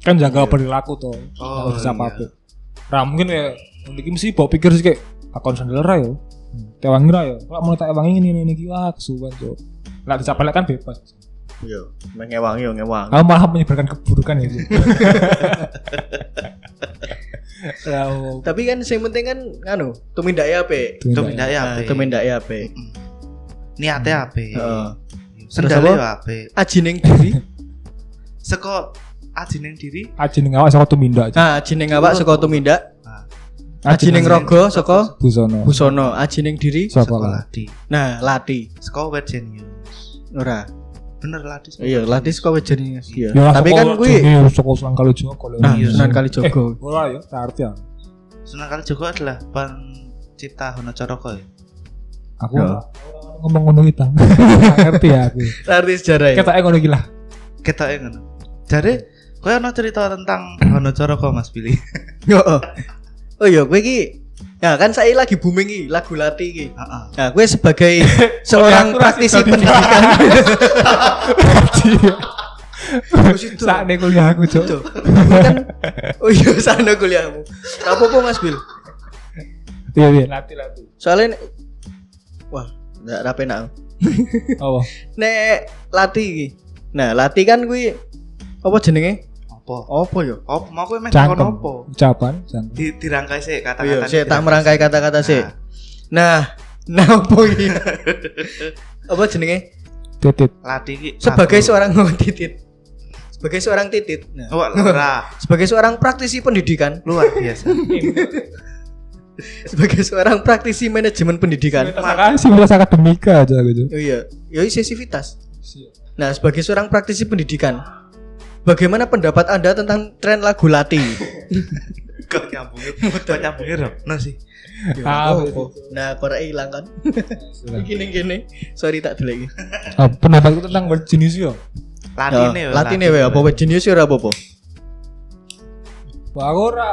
Kan jaga perilaku toh. Oh, dicap iya. apa. Ra mungkin ya mungkin mesti bawa pikir sih kayak akon sandal ra yo. Tewangi ra yo. Kalau mau tak ewangi ini ini iki wah kesuwen cok. Lah dicap elek kan bebas. Iya, mengewangi yo ngewang. Kamu malah menyebarkan keburukan ya Tapi kan sing penting kan anu, tumindake apik. Tumindake Nah, apik. tumindake apik. Niatnya apik. Heeh. Sendalnya Terus yo apik. Ajining diri. Seko ajining diri. aja ning awak saka tumindak. Nah, ajining awak saka tumindak, ajining raga saka busono. busono, ajining diri. Saka ladi. Nah, lati. Seko wet genius. Ora. Bener ladi. seko Iya, genius. saka wejene. Iya. Ya, Tapi kan kuwi Iya, saka Sunan Kalijaga lho. Nah, Iya, Sunan sih. Kalijaga. Ora ya, tak arti ya. Sunan Kalijaga adalah pencipta Honocoroko ya. Aku Ya. ngomong ngono kita. Ngerti ya aku. Arti sejarah ya. Ketake ngono iki lah. Ketoke ngono. Jadi kowe ono cerita tentang Honocoroko Mas Billy. Heeh. Oh iya, kowe iki Ya kan saya lagi booming iki lagu lati iki. Heeh. Nah, gue sebagai seorang praktisi pendidikan. Saat nih kuliah aku, Cok. Kan Oh iya sana kuliahmu. Apa apa Mas Bil? Iya, iya, latih latih. Soalnya wah, enggak rapi nak. Oh, Nek lati iki. Nah, lati kan kuwi apa jenenge? Apa? Apa yo? Apa mau kowe meh cangkem. takon apa? Ucapan, cangkem. Di dirangkai sih Oh kata-kata. iya, saya tak merangkai kata-kata sih. Nah, Nah, nah apa iki? apa jenenge? Titit. Lati ki Sebagai seorang ngomong titit. sebagai seorang titit. Nah, Wah, ora. sebagai seorang praktisi pendidikan, Luar biasa. sebagai seorang praktisi manajemen pendidikan. Sivitas akademika aja gitu. Oh iya, yoi sensitivitas. Nah, sebagai seorang praktisi pendidikan, bagaimana pendapat Anda tentang tren lagu Lati? Kok nyambungnya? Kok nyambungnya dong? Nah sih. Ah, oh. Nah, korek hilang kan? Gini gini. Sorry tak dulu lagi. Ah, pendapatku tentang word genius yo. Latine, Latine wae apa wae genius ya ora apa-apa. Wah, ora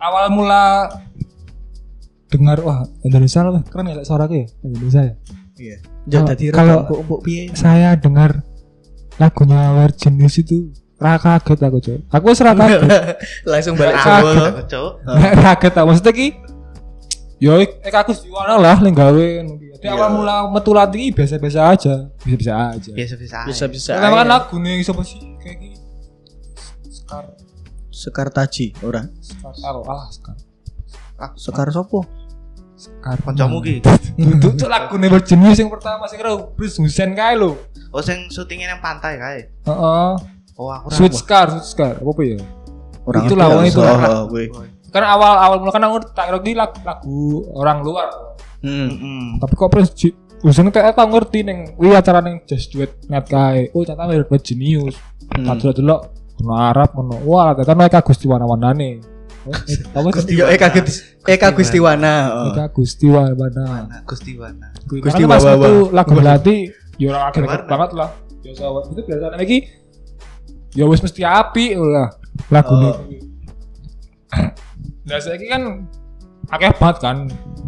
awal mula dengar wah Indonesia lah keren ya suara ya Indonesia ya. Iya. Kalau- Jadi kalau-? Saya dengar lagunya Word Genius itu ra kaget aku coy. Aku wis ra kaget. Langsung balik aku, Cuk. Nek kaget tak maksudnya ki Yo, ek aku Yuwana lah ning gawe. Jadi Iya. awal mula metu lati biasa-biasa aja, biasa-biasa aja. Biasa-biasa. aja. Bisa-bisa. Karena kan lagu nih siapa sih kayak gini? Sekar, Sekar Taji, ora. sekar, aro, ah, sekar, Sekar sopo? sekar. Kancamu ki. Duduk tuh lagu nih berjenis yang pertama sih kira Bruce Hussein kae lo. Oh sing syutingnya yang pantai kae. Heeh. Oh aku ora. Sweet Scar, Sweet Scar, apa apa ya? Orang Itu ngerti lawan itu. Oh, oh, gue. Kan awal awal mula kan aku tak ini lagu, lagu orang luar. Hmm. Heeh. Tapi kok Prince Ji- Hussein kayak aku ngerti neng, wih acara neng Just Duet net kae. Oh ternyata mirip jenius. Hmm. Tak dulu kono Arab kono. Wah ternyata mereka Gusti Wana nih. Apa Gusti Eka Gusti Eka Gustiwana. oh. Mereka Gusti Wana. Mana? Gusti Wana. Gusti Gusti pas Wawa. itu lagu berarti orang akhir Warna. banget lah. Ya sawat itu biasa lagi. Ya wis mesti api lah lagu Oh. Nah saiki kan akeh banget kan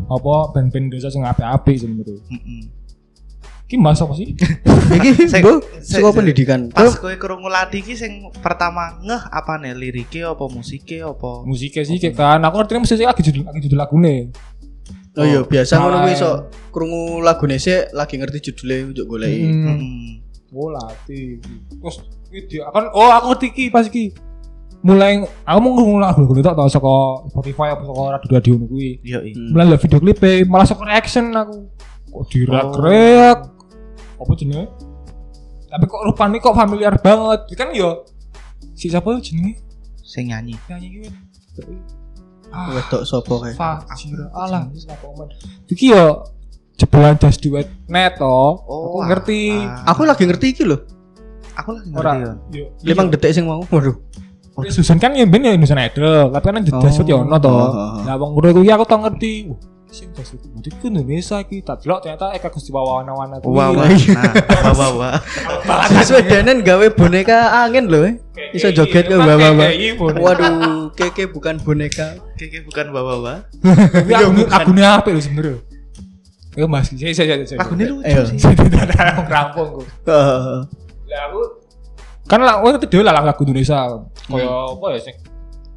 apa band-band Indonesia sing apik-apik sebenarnya. Heeh. Ki mas apa sih? Iki Bu, suka sing- pendidikan. Pas Kau- kowe krungu lati ki sing pertama ngeh apa nih liriknya apa musiknya apa Musiknya sih kayak kan aku ngerti musik lagi judul lagi judul lagune. Oh iya, biasa ngono kuwi sok krungu lagune sik lagi ngerti judulnya untuk goleki. Hmm. Oh latih. Terus iki kan oh aku ngerti ki pas iki. Mulai aku mau ngurung lagu lagu tau saka Spotify apa saka radio radio ngono kuwi. Yo i. Hmm. Mulai lihat video klipnya malah saka reaction aku. Kok dirak-reak. Apa jenenge? Tapi kok rupanya kok familiar banget. Kan yo si siapa yo jenenge? Sing nyanyi. Nyanyi ki. Ah, Wedok sopo kae? Fajira alah wis lah komen. Iki yo jebolan duet net toh. Oh, aku ngerti. ah. Aku lagi ngerti iki lho. Aku lagi ngerti Ora. ya. Yo. Limang detik sing mau. Waduh. Susan kan yang bener Indonesian Idol, tapi kan yang Oh. dasut ya ono toh. Oh, oh, oh. Nah, wong ngono kuwi aku tau ngerti. Wah, sing dasut berarti ku Indonesia iki. Tak delok ternyata Eka Gusti Wawana kuwi. Wah, wah. iya. Nah, wah, wah, wah. Sesuai Danen gawe boneka angin loh. eh. Iso joget ke bawa-bawa. Waduh, keke bukan boneka. Keke bukan wah. Tapi aku akune apik lho sebenarnya. Ya Mas, saya saya saya. Lagunya lucu sih. Tidak ada rampung kok. Lah aku kan lah aku ngerti dhewe lah lagu Indonesia. Kaya apa ya sing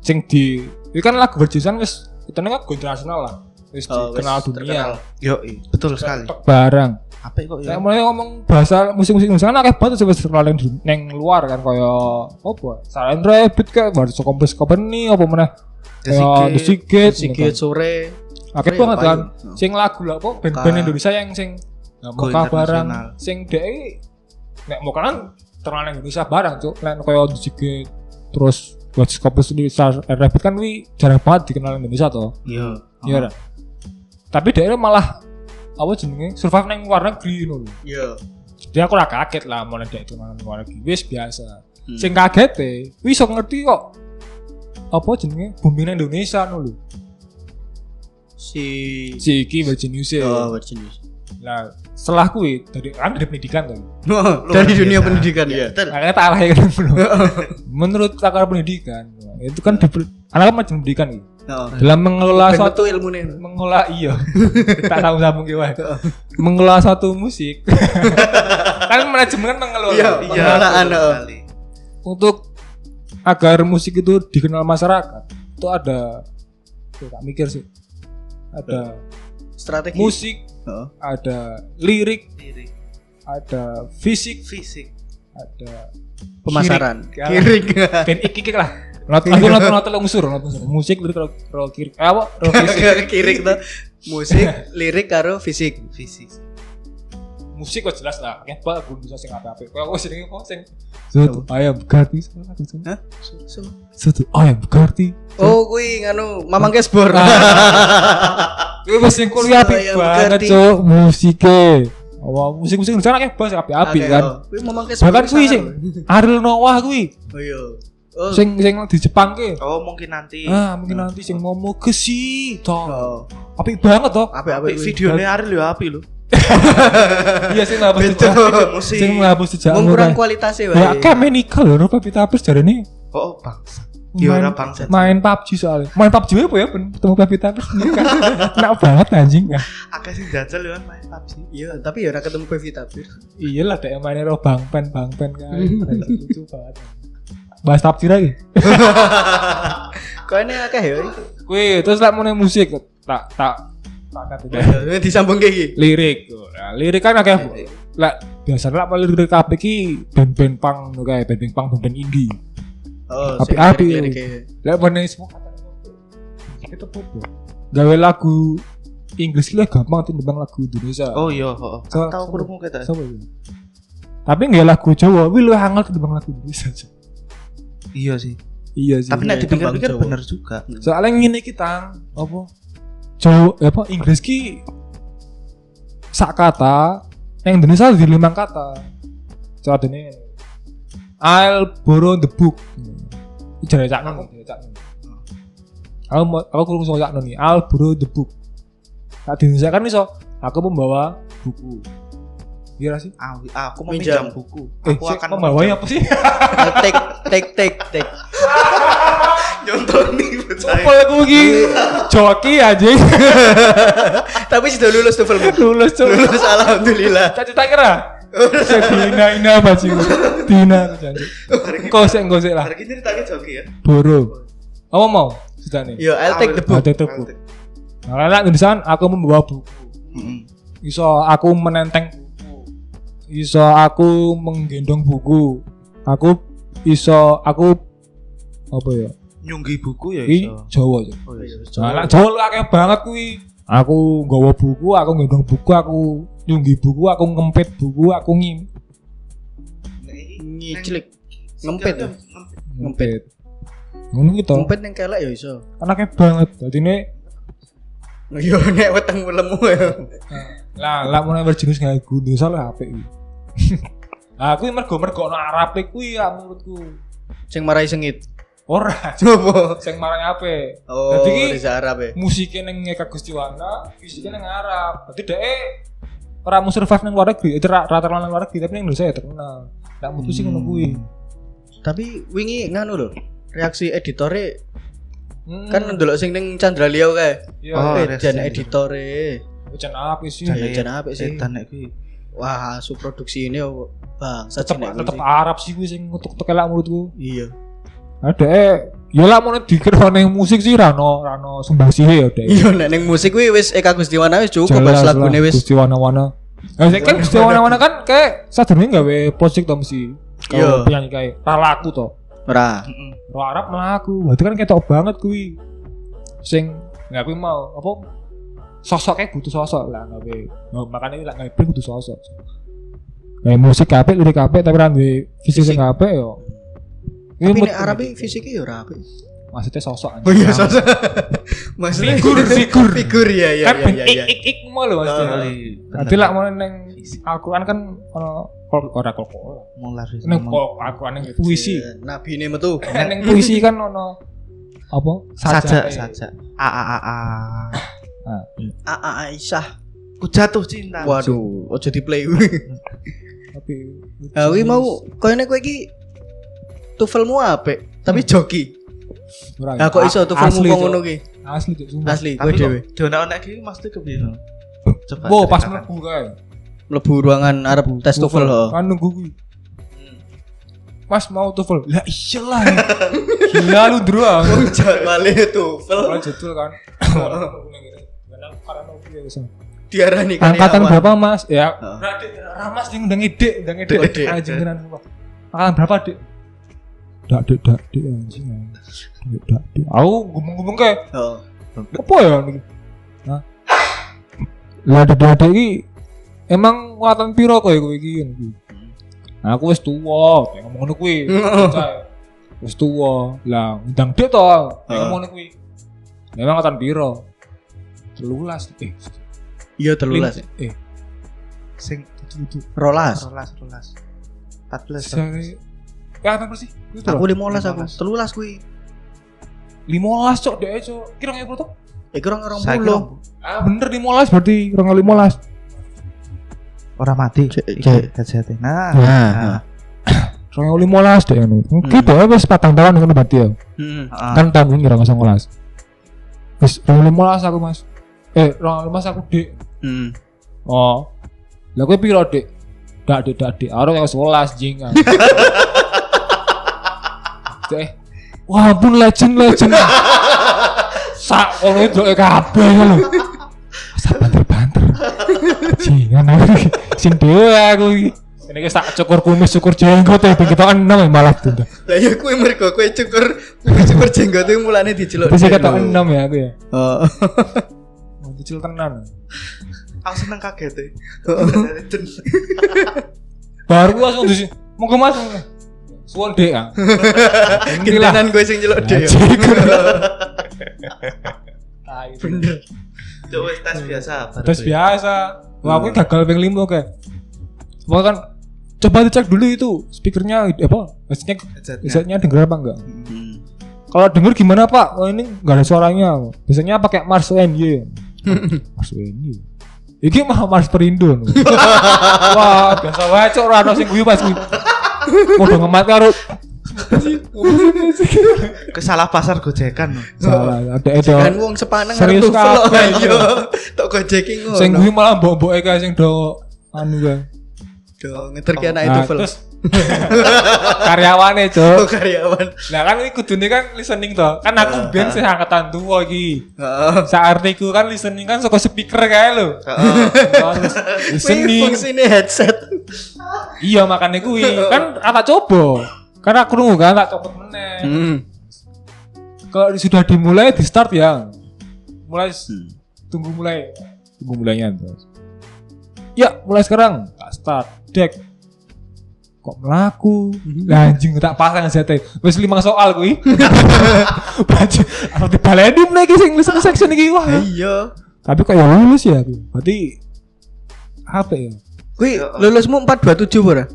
sing di ini kan lagu berjisan wis itu kan internasional lah. Wis Oh, dikenal dunia. Yo i. Betul sekali. Barang. Apa kok Saya ya? mulai ngomong bahasa musik-musik Indonesia kan akeh banget wis terkenal neng luar kan kaya apa? Silent Rabbit kayak baru Kompes Company apa meneh? The Secret. Secret. Sikit sore. Akeh Sore banget kan. ya? Sing lagu lah apa band-band Indonesia yang sing mau barang sing dhek nek mau kan nang Indonesia barang cuk. Nek kaya The Secret terus buat Kompes di Silent Rabbit kan wi jarang banget dikenal di Indonesia toh. Yo. Iya kan? Tapi dia malah apa jenenge survive luar negeri ngono lho. Iya. Jadi aku ora kaget lah mulai dari itu luar negeri. Wis biasa. Hmm. Sing kaget e, wis iso ngerti kok apa jenenge bumi nang Indonesia lho. Si Si iki Virgin News. Oh, Virgin News. Lah setelah kuwi dari kan dari pendidikan kan. Dari biasa. dunia pendidikan ya. Betul. Makanya tak arah ya kan dulu. Menurut pakar pendidikan itu kan di, anak kan macam pendidikan gitu. Dalam mengelola Ben suatu metu ilmune. mengolah iya tak tahu sambung gimana mengelola suatu musik kan manajemen kan mengelola Iya, Iya, Pengelolaan, oh. untuk agar musik itu dikenal masyarakat itu ada tuh, tak mikir sih ada Strategi. musik Heeh. ada lirik Lirik. ada fisik Fisik. ada Pemasaran. kirik. Kirik. dan iki lah not aku not not unsur not unsur musik lirik kalau kalau kirik eh, apa kalau fisik Kirik tuh. Musik, lirik karo fisik. Fisik. Musik kok jelas lah kayak apa aku bisa sing apa apa kayak aku sing apa sing satu ayam sama aku Hah? satu ayam Bugatti Oh, kuwi nganu Mamang Kesbor. Gue wis sing kuliah Ayam banget cuk musike Wah, musik-musik Indonesia kayak bas apik Oke, kan. oh. Kuwi Mamang Kesbor. Bahkan kuwi sing Ariel Noah kuwi Oh iya. Oh. sing sing di Jepang ke. Oh mungkin nanti. Ah, mungkin nanti sing momo kesi toh. Oh. Apik banget toh. Apik videonya Ariel ya api lho. Iya sing ngapus jejak. Musik. Sing ngapus jejak. Wong kurang kualitasnya wae. Ya kayak menikah lho, Rupa Pita Apus jarene Oh bangsa. Ya main, bangsa. main PUBG soalnya. Main PUBG apa ya ben ketemu Pita Apus nikah. Enak banget anjing. Ah, Akeh sing jajal ya main PUBG. Iya, tapi ya ora ketemu Pevita. Iya lah dek mainnya ro bang pen bang pen kan. Lucu banget. Bahas PUBG lagi. Kok ini akeh ya? Wih, terus lah mau musik tak tak Ya, disambung kayak gini. lirik. Nah, lirik kan akeh lah biasa lah paling lirik kabeh ki band-band pang kayak band-band pang band-band indie. Oh, Api-api. Lah mana semua kata itu popo. Gawe lagu Inggris lah gampang timbang lagu Indonesia. Oh iya, heeh. So- Tahu krungu kita. Sama ya. Tapi nggak lagu Jawa, wih lu hangat timbang lagu Indonesia. Iya sih. Iya sih. Tapi nek iya, dipikir-pikir Jawa. bener juga. soalnya ngene kita apa Jawa apa Inggris ki sak kata yang Indonesia di limang kata. Coba ini I'll borrow the book. Jadi cak non cak non aku mau aku kurang sama cak non nih I'll borrow the book. Nah di Indonesia kan iso aku membawa buku. Iya sih? Ah, aku Minjam. meminjam buku. eh Aku akan membawanya apa sih? Eh, Take take take take. Nyontoni percaya. Apa aku ki joki aja Tapi sudah lulus tuh film. lulus coba Lulus alhamdulillah. Cita-cita kira? Dina ina apa sih? Dina aku janji. Sih engkau sih lah. Hari ini ceritanya joki ya. Boro. Apa mau? Cerita nih. Yo, I'll take the book. Ada tuh buku. Nah, lah Indonesia aku membawa buku. Heeh. Iso aku menenteng buku. Iso aku menggendong buku. Aku iso aku apa ya? Nyunggi buku ya Ini iso. Jawa ya. Oh iya. Nah, lah Jawa lu akeh banget kuwi. Aku nggawa buku, aku gendong buku, aku nyunggi buku, aku ngempet buku, aku ngim Ngiclik. Ngempet ya? ngempet. Ngono gitu. Ngempet yang kelek ya iso. Akeh banget. Dadi ini Yo nek weteng lemu ya. lah lah mulai berjenis kayak gue salah HP iki. Nah, aku mergo mergo ono Arab kuwi ya menurutku. Sing marai sengit. Ora, Coba. sing marang HP. Oh, Dadi ki Arab ya. musiknya neng Eka Gustiwana, fisiknya neng Arab. Dadi dhek ora mau survive nang luar negeri, itu rata-rata nang luar negeri, tapi nang Indonesia ya terkenal. Ndak mutu sih ngono kuwi. Tapi wingi nganu lho. Reaksi editore Hmm. kan ndelok sing ning Chandra Liao kae. Iya, Oh, jan editore. Hujan apa sih? Jan- jan apik sih. Edan nek kuwi. Wah, su produksi ini oh, bang, Tetep tetep. Arab sih kuwi sing ngutuk tekelak menurutku. Iya. Ada eh ya lah mau dikira neng musik sih rano rano sumbangsihe ya dek. Iya, nek ning musik kuwi wis Eka Gustiwana wis cukup bahas lagune lah, wis. Gusti wana-wana. Nah, saya kan Gusti wana-wana kan kayak sadurunge gawe project to mesti. Iya. Penyanyi kayak Ralaku to. Ora. Heeh. Ro Arab melaku. Berarti kan ketok banget kuwi. Sing nggak kuwi mau apa sosok kayak butuh sosok lah gawe. Nah, makanya lah band butuh sosok. Kayak musik apik, lirik apik tapi ra duwe visi sing apik yo. Ini Tapi mut- nek Arab iki fisiknya ya ora apik. maksudnya sosok Oh iya, sosok. Maksudnya Figur, figur. figur ya ya kan ya ya. ik ik ik mau lho maksudnya. Nanti lah mau neng Al-Quran kan ono kol ora kol mular wis Neng kol Al-Quran neng puisi. Nabi ini metu. Neng puisi kan ono apa? saja saja. A a a a. A A Aisyah. Ku jatuh cinta. Waduh, ojo di play. Tapi Ah, wi mau koyo nek kowe iki tuvelmu apik, tapi joki. Ora, Nah, kok iso tuvelmu kok ngono ki? Asli sumpah. Asli, kowe Tapi dhewe. dionak-onak iki mesti kepiye? Coba. Wow, pas mlebu kae. Mlebu ruangan Arab tes TOEFL ho. Kan nunggu kuwi. Mas mau TOEFL. Lah iyalah. Gila lu dro. Jadwale TOEFL Kalau jadwal kan. Karena karena piye wis. diarani kan Angkatan berapa mas? Ya. Radik, Ramas ide, undang ide, Dek, dek. anjing tenan. Angkatan berapa dik? Dak dik dak dik anjing. Dik dak dik. Aku ngomong-ngomong kayak Oh. apa ya? Hah? Lah ada ada iki emang watan piro kowe kowe iki. Nah, aku wis tuwa, kayak ngomong ngono kuwi. Wis tuwa. Lah, undang dek to, kayak ngomong ngono kuwi. Memang watan piro? 13 eh Iya telulas. eh Sing itu Rolas. rolas rolas. 14. Sari Ya apa sih? Aku limolas aku. Limolas. Telulas kuwi. 15 cok dek cok. Kira nggak tuh? Eh kurang orang puluh. Ah bener 15 berarti kurang 15. Ora mati. Cek- cek. Nah. Nah. nah. Kurang 15 dek ngono. Gitu ya wis patang tahun ngono berarti ya. Heeh. Ah. Kan tahun kira 19. Wis 15 aku Mas. Eh, 15 aku dek. Heeh. Oh. Lah kowe piro, Dik? Dak, Dik, dak, Dik. Aro yang 11 jing. Cek. Wah, ampun legend legend. Sak kono itu kabeh ngono. Sak banter-banter. Jingan aku sing dhewe aku iki. Ini ki sak cukur kumis, cukur jenggot ya, ben ketok enom ya malah tuh. Lah ya kuwi mergo kowe cukur cukur jenggot itu mulane diceluk. Terus ketok enom ya aku ya. Oh. Mau Kecil tenan. Aku seneng kaget e. Baru langsung di Mau ke mas Suwon dek ah. Ini lah. Kintenan kowe sing celuk dhewe. Bener. Coba tes biasa. Tes gue. biasa. Wah, aku gagal ping limo kayak. Mau kan coba dicek dulu itu speakernya apa? Maksudnya Headsetnya. denger apa enggak? Hmm. Kalau denger gimana Pak? Oh ini enggak ada suaranya. Biasanya pakai Mars UNY. Mars UNY. Iki mah Mars Perindo. Wah, biasa wae cok ora ono sing guyu pas kuwi. Udah ngemat karo Kesalah pasar gojekan. salah ada Kan ada wong sepaneng Serius kabeh, ayo. iya. Tok gojeking ngono. sing kuwi malah mbok-mboke kae sing do anu kae. Do ngeterki anak itu terus karyawane, Oh Cuk. karyawan. Lah kan iki kudune kan listening to. Kan aku ben sih angkatan tua iki. Heeh. Saartiku kan listening kan saka speaker kae lho. Terus Kuwi listening. fungsine headset. Iya makane kuwi kan tak coba. Karena aku nunggu kan tak copot meneh. Hmm. Kalau sudah dimulai di start ya. Mulai tunggu mulai. Tunggu mulainya terus. Ya, mulai sekarang. Tak start. Dek. Kok melaku? Lah anjing tak pasang ZT. Wis lima soal kuwi. Baju harus dibaleni meneh iki sing listening section iki wah. Iya. Tapi kok ya lulus ya aku. Berarti apa ya? Kuwi lulusmu 427 ora?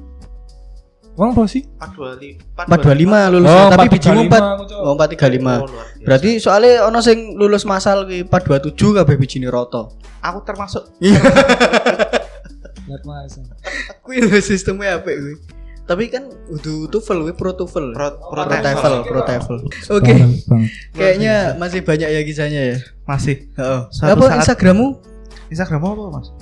Emang apa sih? 425. 425 lulus Oh, tapi bijimu 435 4 aku, Cok. Oh 435. Oh, luar biasa. Berarti soalnya ono sing lulus masal ki 427 kabeh bijine rata. aku termasuk Lihat mas. Kuwi lho sistemnya apik kuwi. Tapi kan udah TOEFL kuwi pro TOEFL. pro pro Pro pro. Oke. Kayaknya masih banyak ya kisahnya ya. masih Heeh. Suatu Apa Instagrammu? Instagram apa mas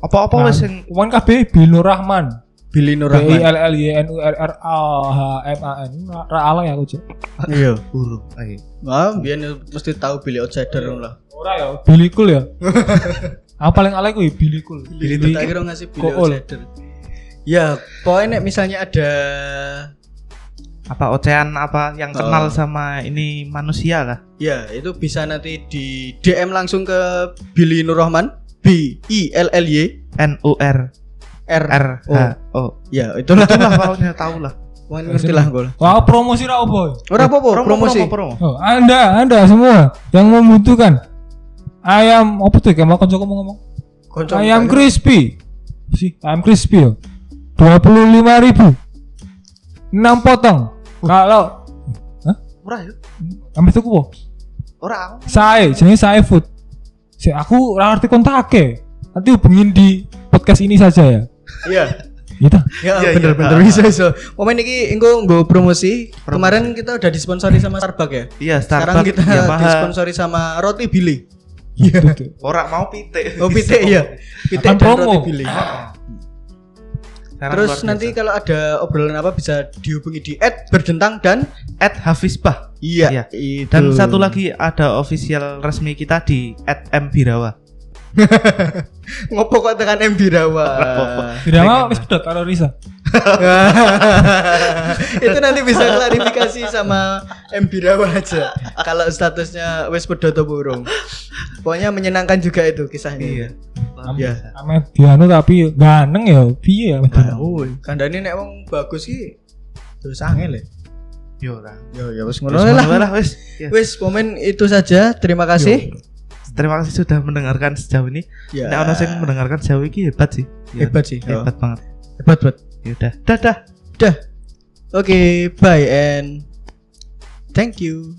apa-apa wes sing Pemain KB Bilur Rahman. Billy Nur B I Rahman. L L Y N U R R A H M A N. Ra ala ya aku cek. Iya. burung ayo Wah, biyen mesti tahu Billy Outsider lah. Ora ya. Billy Cool ya. Apa paling alay kuwi Billy Cool. Billy itu tak kira ngasih Billy. Outsider. Ya, pokoknya nek misalnya ada apa ocehan apa yang kenal Oh. sama ini manusia lah ya itu bisa nanti di DM langsung ke Billy Nur Rahman B I L L Y N U R. R. R H O. Ya, itulah. itulah pokoknya tahu lah. Wah, ngerti lah gue. Wah, promosi ra opo? Ora apa-apa, promosi. promo, promo. Oh, Anda, Anda semua yang membutuhkan ayam apa tuh kayak mau konco ngomong ngomong Konco ayam crispy. Sih? Ayam crispy ya dua puluh lima ribu. Enam potong. Kalau murah ya ambil tuku po ora. Aku saya jenis saya food si aku ora ngerti kontake nanti hubungin di podcast ini saja ya Iya. gitu Ya, Iya, bener-bener iya. bisa bisa. Momen ini engko nggo promosi. Kemarin kita udah disponsori sama Starbucks ya. iya Sekarang Starbucks kita Yamaha disponsori sama Roti Billy. Gitu tuh. ora mau pite Oh, Pite iya. Pite dan promo. Roti Billy. Terus nanti biasa. kalau ada obrolan apa bisa dihubungi di @berdentang dan at Hafizbah iya, Iya. itu. dan satu lagi ada official resmi kita di at M Birawa ngopo kok tekan M Birawa. tidak mau wis pedot karo Risa itu nanti bisa klarifikasi sama M Birawa aja. Kalau statusnya wes pedot apa urung. Pokoknya menyenangkan juga itu kisahnya. iya Ya. Ame dianu tapi ganteng ya piye ya. Oh, kandane nek wong bagus ki terus angel ya. Yo ora. Yo ya wis Wis ngono lah. wis. Wis momen itu saja. Terima kasih. Terima kasih sudah mendengarkan sejauh ini. Ya. Nek ono sing mendengarkan sejauh ini hebat sih. Ya, hebat sih. Oh, Hebat banget. Hebat banget. Ya udah. Dadah. Dah. Oke, bye and thank you.